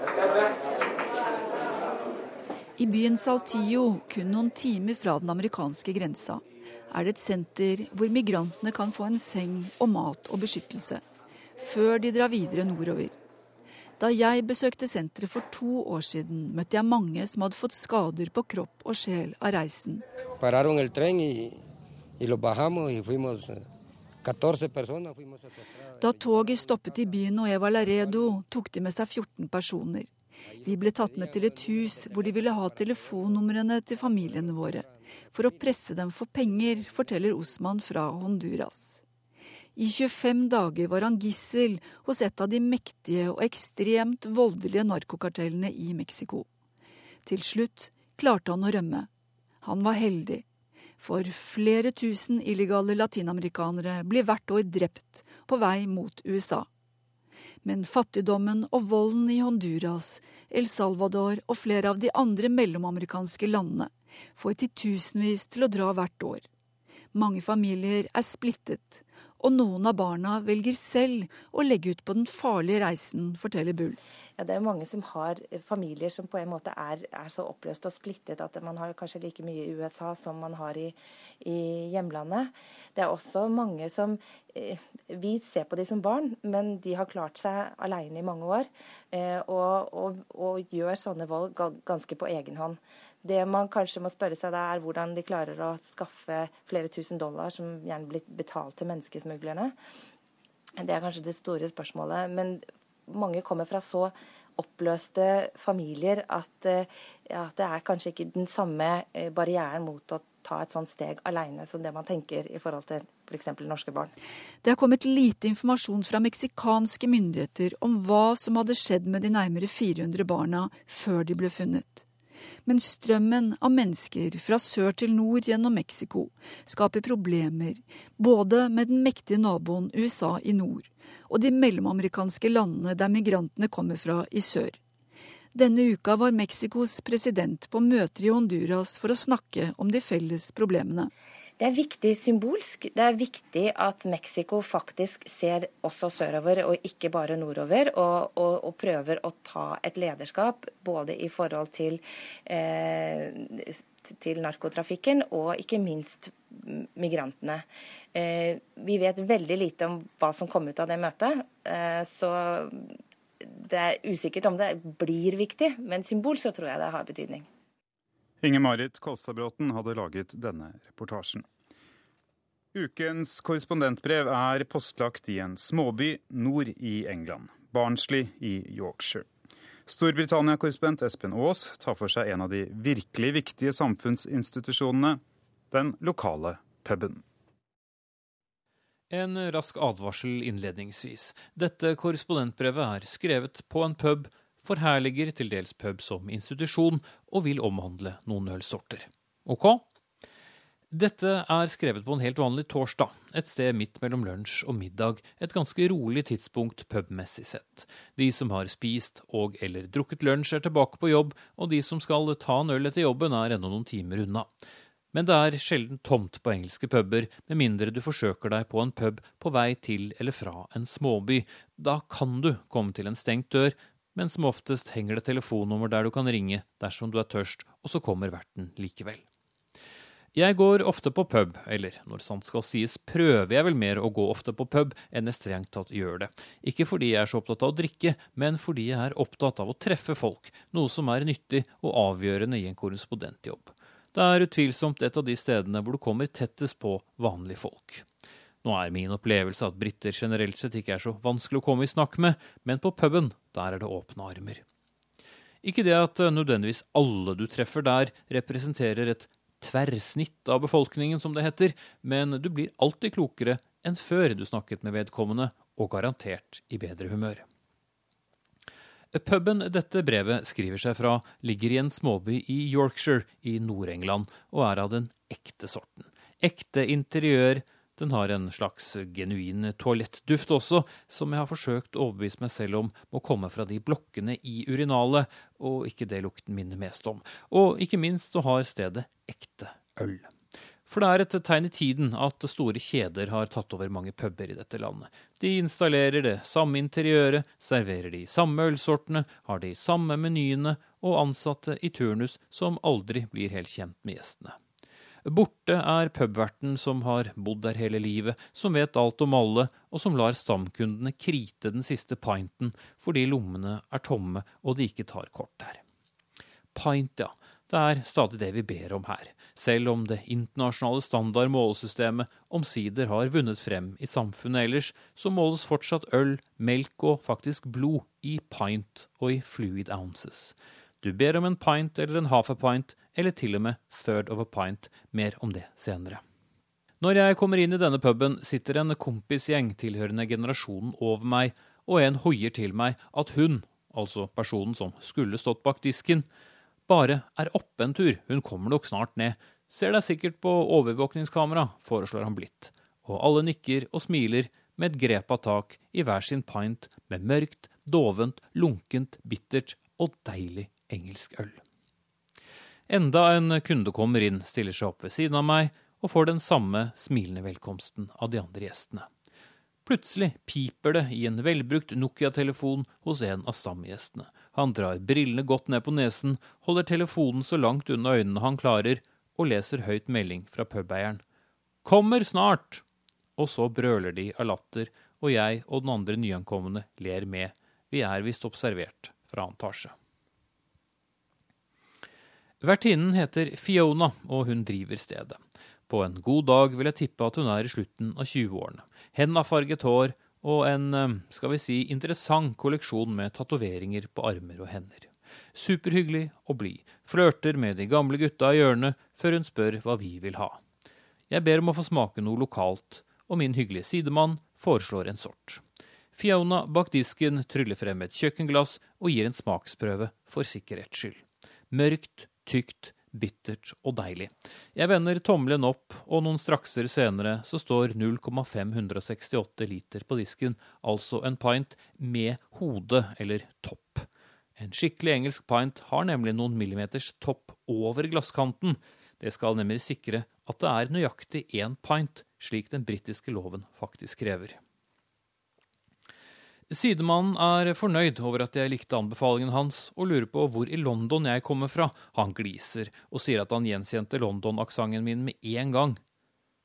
W: I byen Saltillo, kun noen timer fra den amerikanske grensa, er det et senter hvor migrantene kan få en seng og mat og beskyttelse før de drar videre nordover. Da jeg besøkte senteret for to år siden, møtte jeg mange som hadde fått skader på kropp og sjel av reisen. Da toget stoppet i byen Nueva Laredo, tok de med seg 14 personer. Vi ble tatt med til et hus hvor de ville ha telefonnumrene til familiene våre, for å presse dem for penger, forteller Osman fra Honduras. I 25 dager var han gissel hos et av de mektige og ekstremt voldelige narkokartellene i Mexico. Til slutt klarte han å rømme. Han var heldig, for flere tusen illegale latinamerikanere blir hvert år drept på vei mot USA. Men fattigdommen og volden i Honduras, El Salvador og flere av de andre mellomamerikanske landene får titusenvis til å dra hvert år. Mange familier er splittet, og noen av barna velger selv å legge ut på den farlige reisen, forteller Bull.
V: Ja, det er mange som har familier som på en måte er, er så oppløst og splittet at man har kanskje like mye i USA som man har i, i hjemlandet. Det er også mange som eh, Vi ser på de som barn, men de har klart seg alene i mange år. Eh, og, og, og, gjør sånne valg ganske på egen hånd. Det man kanskje må spørre seg da, er hvordan de klarer å skaffe flere tusen dollar, som gjerne blir betalt til menneskesmuglerne. Det er kanskje det store spørsmålet. Men mange kommer fra så oppløste familier at, eh, at det er kanskje ikke den samme eh, barrieren mot å ta et sånt steg alene som det man tenker i forhold til f.eks. norske barn.
W: Det har kommet lite informasjon fra meksikanske myndigheter om hva som hadde skjedd med de nærmere 400 barna før de ble funnet. Men strømmen av mennesker fra sør til nord gjennom Mexico skaper problemer både med den mektige naboen USA i nord og de mellomamerikanske landene der migrantene kommer fra i sør. Denne uka var Mexicos president på møter i Honduras for å snakke om de felles problemene.
V: Det er viktig symbolsk. Det er viktig at Mexico faktisk ser også sørover og ikke bare nordover, og, og, og prøver å ta et lederskap både i forhold til, eh, til narkotrafikken og ikke minst migrantene. Eh, vi vet veldig lite om hva som kom ut av det møtet, eh, så det er usikkert om det blir viktig, men symbol så tror jeg det har betydning.
A: Inger-Marit Kolstadbråten hadde laget denne reportasjen. Ukens korrespondentbrev er postlagt i en småby nord i England, Barnsley i Yorkshire. Storbritannia-korrespondent Espen Aas tar for seg en av de virkelig viktige samfunnsinstitusjonene, den lokale puben.
X: En rask advarsel innledningsvis. Dette korrespondentbrevet er skrevet på en pub forherliger til dels pub som institusjon, og vil omhandle noen ølsorter. Ok? Dette er skrevet på en helt vanlig torsdag, et sted midt mellom lunsj og middag, et ganske rolig tidspunkt pubmessig sett. De som har spist og eller drukket lunsj er tilbake på jobb, og de som skal ta en øl etter jobben er ennå noen timer unna. Men det er sjelden tomt på engelske puber, med mindre du forsøker deg på en pub på vei til eller fra en småby. Da kan du komme til en stengt dør, men som oftest henger det telefonnummer der du kan ringe dersom du er tørst, og så kommer verten likevel. Jeg går ofte på pub, eller når sant skal sies, prøver jeg vel mer å gå ofte på pub enn jeg strengt tatt gjør det. Ikke fordi jeg er så opptatt av å drikke, men fordi jeg er opptatt av å treffe folk, noe som er nyttig og avgjørende i en korrespondentjobb. Det er utvilsomt et av de stedene hvor du kommer tettest på vanlige folk. Nå er min opplevelse at briter generelt sett ikke er så vanskelig å komme i snakk med, men på puben, der er det åpne armer. Ikke det at nødvendigvis alle du treffer der, representerer et tverrsnitt av befolkningen, som det heter, men du blir alltid klokere enn før du snakket med vedkommende, og garantert i bedre humør. Puben dette brevet skriver seg fra, ligger i en småby i Yorkshire i Nord-England, og er av den ekte sorten. Ekte interiør, den har en slags genuin toalettduft også, som jeg har forsøkt å overbevise meg selv om må komme fra de blokkene i urinalet, og ikke det lukten minner mest om. Og ikke minst så har stedet ekte øl. For det er et tegn i tiden at store kjeder har tatt over mange puber i dette landet. De installerer det samme interiøret, serverer de samme ølsortene, har de samme menyene og ansatte i turnus som aldri blir helt kjent med gjestene. Borte er pubverten som har bodd der hele livet, som vet alt om alle, og som lar stamkundene krite den siste pinten fordi lommene er tomme og de ikke tar kort der. Pint, ja. Det er stadig det vi ber om her, selv om det internasjonale standard målesystemet omsider har vunnet frem i samfunnet ellers, så måles fortsatt øl, melk og faktisk blod i pint og i fluid ounces. Du ber om en pint eller en half a pint, eller til og med third of a pint. Mer om det senere. Når jeg kommer inn i denne puben, sitter en kompisgjeng tilhørende generasjonen over meg, og en hoier til meg at hun, altså personen som skulle stått bak disken, bare er oppe en tur, hun kommer nok snart ned. Ser deg sikkert på overvåkningskamera, foreslår han blidt. Og alle nikker og smiler med et grep av tak i hver sin pint med mørkt, dovent, lunkent, bittert og deilig engelsk øl. Enda en kunde kommer inn, stiller seg opp ved siden av meg og får den samme smilende velkomsten av de andre gjestene. Plutselig piper det i en velbrukt Nokia-telefon hos en av stamgjestene. Han drar brillene godt ned på nesen, holder telefonen så langt unna øynene han klarer, og leser høyt melding fra pubeieren. Kommer snart! Og så brøler de av latter, og jeg og den andre nyankomne ler med. Vi er visst observert fra annen etasje. Vertinnen heter Fiona, og hun driver stedet. På en god dag vil jeg tippe at hun er i slutten av 20-årene. Hendafarget hår og en, eh, skal vi si, interessant kolleksjon med tatoveringer på armer og hender. Superhyggelig og blid, flørter med de gamle gutta i hjørnet før hun spør hva vi vil ha. Jeg ber om å få smake noe lokalt, og min hyggelige sidemann foreslår en sort. Fiona bak disken tryller frem et kjøkkenglass og gir en smaksprøve for sikkerhets skyld. Mørkt, tykt, bittert og deilig. Jeg vender tommelen opp, og noen strakser senere så står 0,568 liter på disken, altså en pint med hode eller topp. En skikkelig engelsk pint har nemlig noen millimeters topp over glasskanten. Det skal nemlig sikre at det er nøyaktig én pint, slik den britiske loven faktisk krever. Sidemannen er fornøyd over at jeg likte anbefalingen hans, og lurer på hvor i London jeg kommer fra. Han gliser og sier at han gjenkjente London-aksenten min med en gang.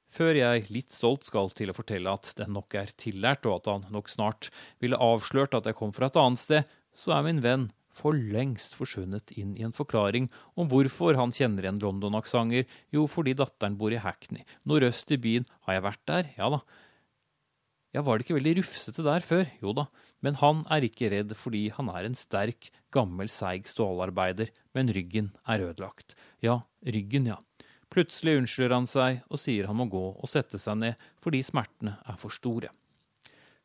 X: Før jeg litt stolt skal til å fortelle at den nok er tillært, og at han nok snart ville avslørt at jeg kom fra et annet sted, så er min venn for lengst forsvunnet inn i en forklaring om hvorfor han kjenner igjen London-aksenter. Jo, fordi datteren bor i Hackney. Nordøst i byen. Har jeg vært der? Ja da. Ja, var det ikke veldig rufsete der før? Jo da, men han er ikke redd fordi han er en sterk, gammel, seig stålarbeider, men ryggen er ødelagt. Ja, ryggen, ja. Plutselig unnskylder han seg og sier han må gå og sette seg ned fordi smertene er for store.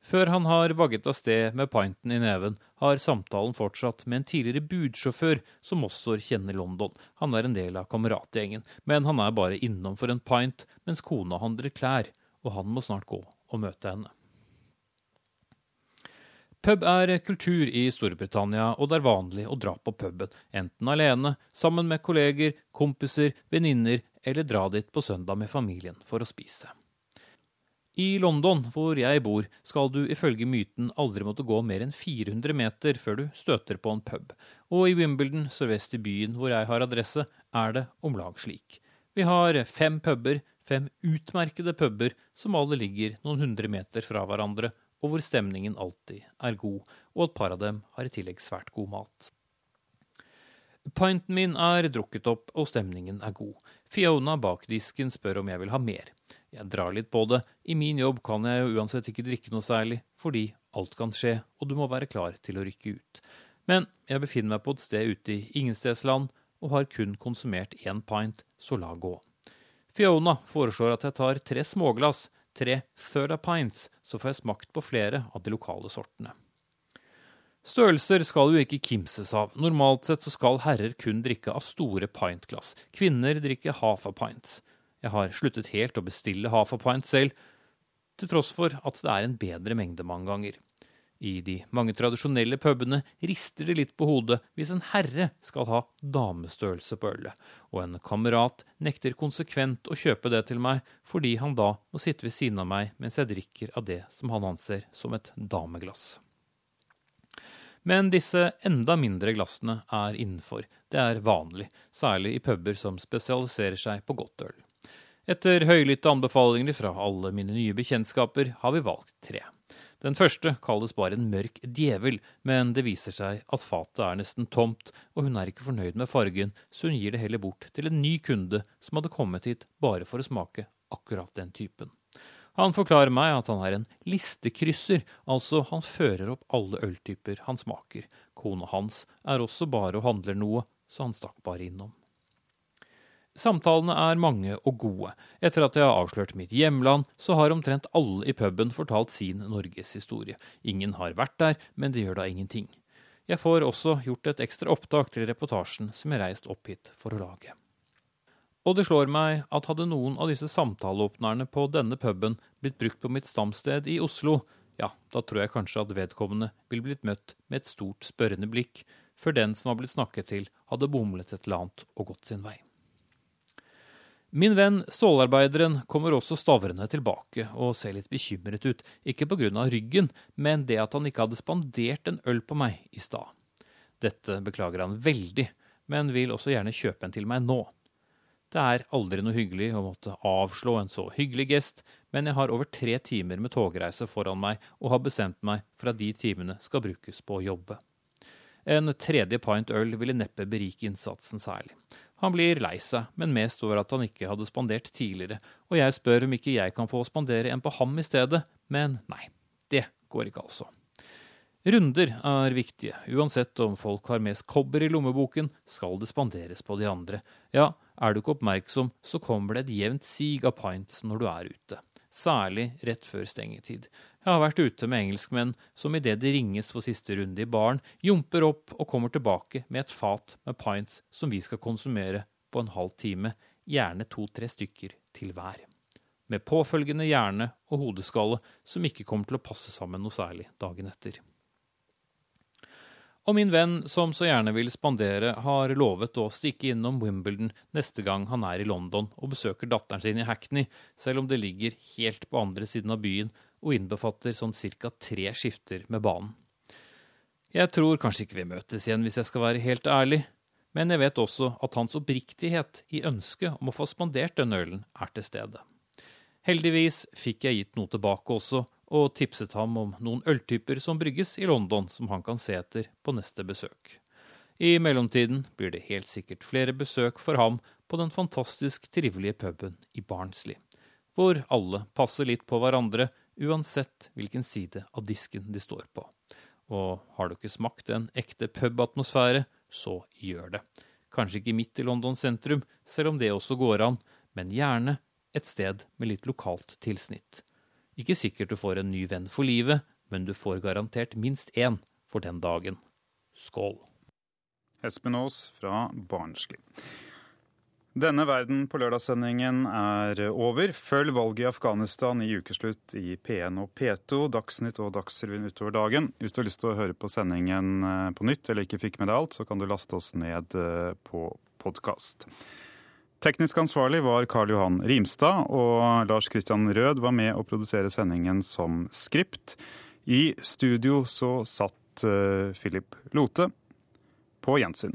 X: Før han har vagget av sted med pinten i neven, har samtalen fortsatt med en tidligere budsjåfør som også kjenner London. Han er en del av kameratgjengen, men han er bare innom for en pint mens kona handler klær, og han må snart gå og møte henne. Pub er kultur i Storbritannia, og det er vanlig å dra på puben, enten alene, sammen med kolleger, kompiser, venninner, eller dra dit på søndag med familien for å spise. I London, hvor jeg bor, skal du ifølge myten aldri måtte gå mer enn 400 meter før du støter på en pub, og i Wimbledon, sørvest i byen hvor jeg har adresse, er det om lag slik. Vi har fem puber, fem utmerkede puber som alle ligger noen hundre meter fra hverandre, og hvor stemningen alltid er god, og et par av dem har i tillegg svært god mat. Pinten min er drukket opp, og stemningen er god. Fiona bak disken spør om jeg vil ha mer. Jeg drar litt på det. I min jobb kan jeg jo uansett ikke drikke noe særlig, fordi alt kan skje, og du må være klar til å rykke ut. Men jeg befinner meg på et sted ute i ingenstedsland og har kun konsumert én pint, så la gå. Fiona foreslår at jeg tar tre småglass, tre thirda pints, så får jeg smakt på flere av de lokale sortene. Størrelser skal jo ikke kimses av. Normalt sett så skal herrer kun drikke av store pintglass. Kvinner drikker half a pints. Jeg har sluttet helt å bestille half a pint selv, til tross for at det er en bedre mengde mange ganger. I de mange tradisjonelle pubene rister det litt på hodet hvis en herre skal ha damestørrelse på ølet, og en kamerat nekter konsekvent å kjøpe det til meg fordi han da må sitte ved siden av meg mens jeg drikker av det som han anser som et dameglass. Men disse enda mindre glassene er innenfor. Det er vanlig, særlig i puber som spesialiserer seg på godt øl. Etter høylytte anbefalinger fra alle mine nye bekjentskaper har vi valgt tre. Den første kalles bare en mørk djevel, men det viser seg at fatet er nesten tomt, og hun er ikke fornøyd med fargen, så hun gir det heller bort til en ny kunde som hadde kommet hit bare for å smake akkurat den typen. Han forklarer meg at han er en listekrysser, altså han fører opp alle øltyper han smaker. Kona hans er også bare og handler noe, så han stakk bare innom. Samtalene er mange og gode. Etter at jeg har avslørt mitt hjemland, så har omtrent alle i puben fortalt sin norgeshistorie. Ingen har vært der, men det gjør da ingenting. Jeg får også gjort et ekstra opptak til reportasjen som jeg reist opp hit for å lage. Og det slår meg at hadde noen av disse samtaleåpnerne på denne puben blitt brukt på mitt stamsted i Oslo, ja, da tror jeg kanskje at vedkommende ville blitt møtt med et stort spørrende blikk, før den som var blitt snakket til, hadde bomlet et eller annet og gått sin vei. Min venn stålarbeideren kommer også stavrende tilbake og ser litt bekymret ut, ikke av ryggen, men det at han ikke hadde spandert en øl på meg i stad. Dette beklager han veldig, men vil også gjerne kjøpe en til meg nå. Det er aldri noe hyggelig å måtte avslå en så hyggelig gest, men jeg har over tre timer med togreise foran meg og har bestemt meg for at de timene skal brukes på å jobbe. En tredje pint øl ville neppe berike innsatsen særlig. Han blir lei seg, men mest over at han ikke hadde spandert tidligere, og jeg spør om ikke jeg kan få spandere en på ham i stedet, men nei, det går ikke altså. Runder er viktige, uansett om folk har mest kobber i lommeboken, skal det spanderes på de andre. Ja, er du ikke oppmerksom, så kommer det et jevnt sig av pints når du er ute. Særlig rett før stengetid. Jeg har vært ute med engelskmenn som idet det ringes for siste runde i baren, jumper opp og kommer tilbake med et fat med pints som vi skal konsumere på en halv time, gjerne to-tre stykker til hver. Med påfølgende hjerne og hodeskalle som ikke kommer til å passe sammen noe særlig dagen etter. Og min venn, som så gjerne vil spandere, har lovet å stikke innom Wimbledon neste gang han er i London og besøker datteren sin i Hackney, selv om det ligger helt på andre siden av byen og innbefatter sånn cirka tre skifter med banen. Jeg tror kanskje ikke vi møtes igjen, hvis jeg skal være helt ærlig, men jeg vet også at hans oppriktighet i ønsket om å få spandert den ølen er til stede. Heldigvis fikk jeg gitt noe tilbake også, og tipset ham om noen øltyper som brygges i London som han kan se etter på neste besøk. I mellomtiden blir det helt sikkert flere besøk for ham på den fantastisk trivelige puben i Barnsley, hvor alle passer litt på hverandre uansett hvilken side av disken de står på. Og har du ikke smakt en ekte pubatmosfære, så gjør det. Kanskje ikke midt i London sentrum, selv om det også går an, men gjerne et sted med litt lokalt tilsnitt. Ikke sikkert du får en ny venn for livet, men du får garantert minst én for den dagen. Skål.
A: Espen Aas fra Barnsley. Denne Verden på lørdagssendingen er over. Følg valget i Afghanistan i ukeslutt i P1 og P2, Dagsnytt og Dagsrevyen utover dagen. Hvis du har lyst til å høre på sendingen eh, på nytt eller ikke fikk med deg alt, så kan du laste oss ned eh, på podkast. Teknisk ansvarlig var Karl Johan Rimstad, og Lars Christian Rød var med å produsere sendingen som skript. I studio så satt uh, Philip Lote. På gjensyn.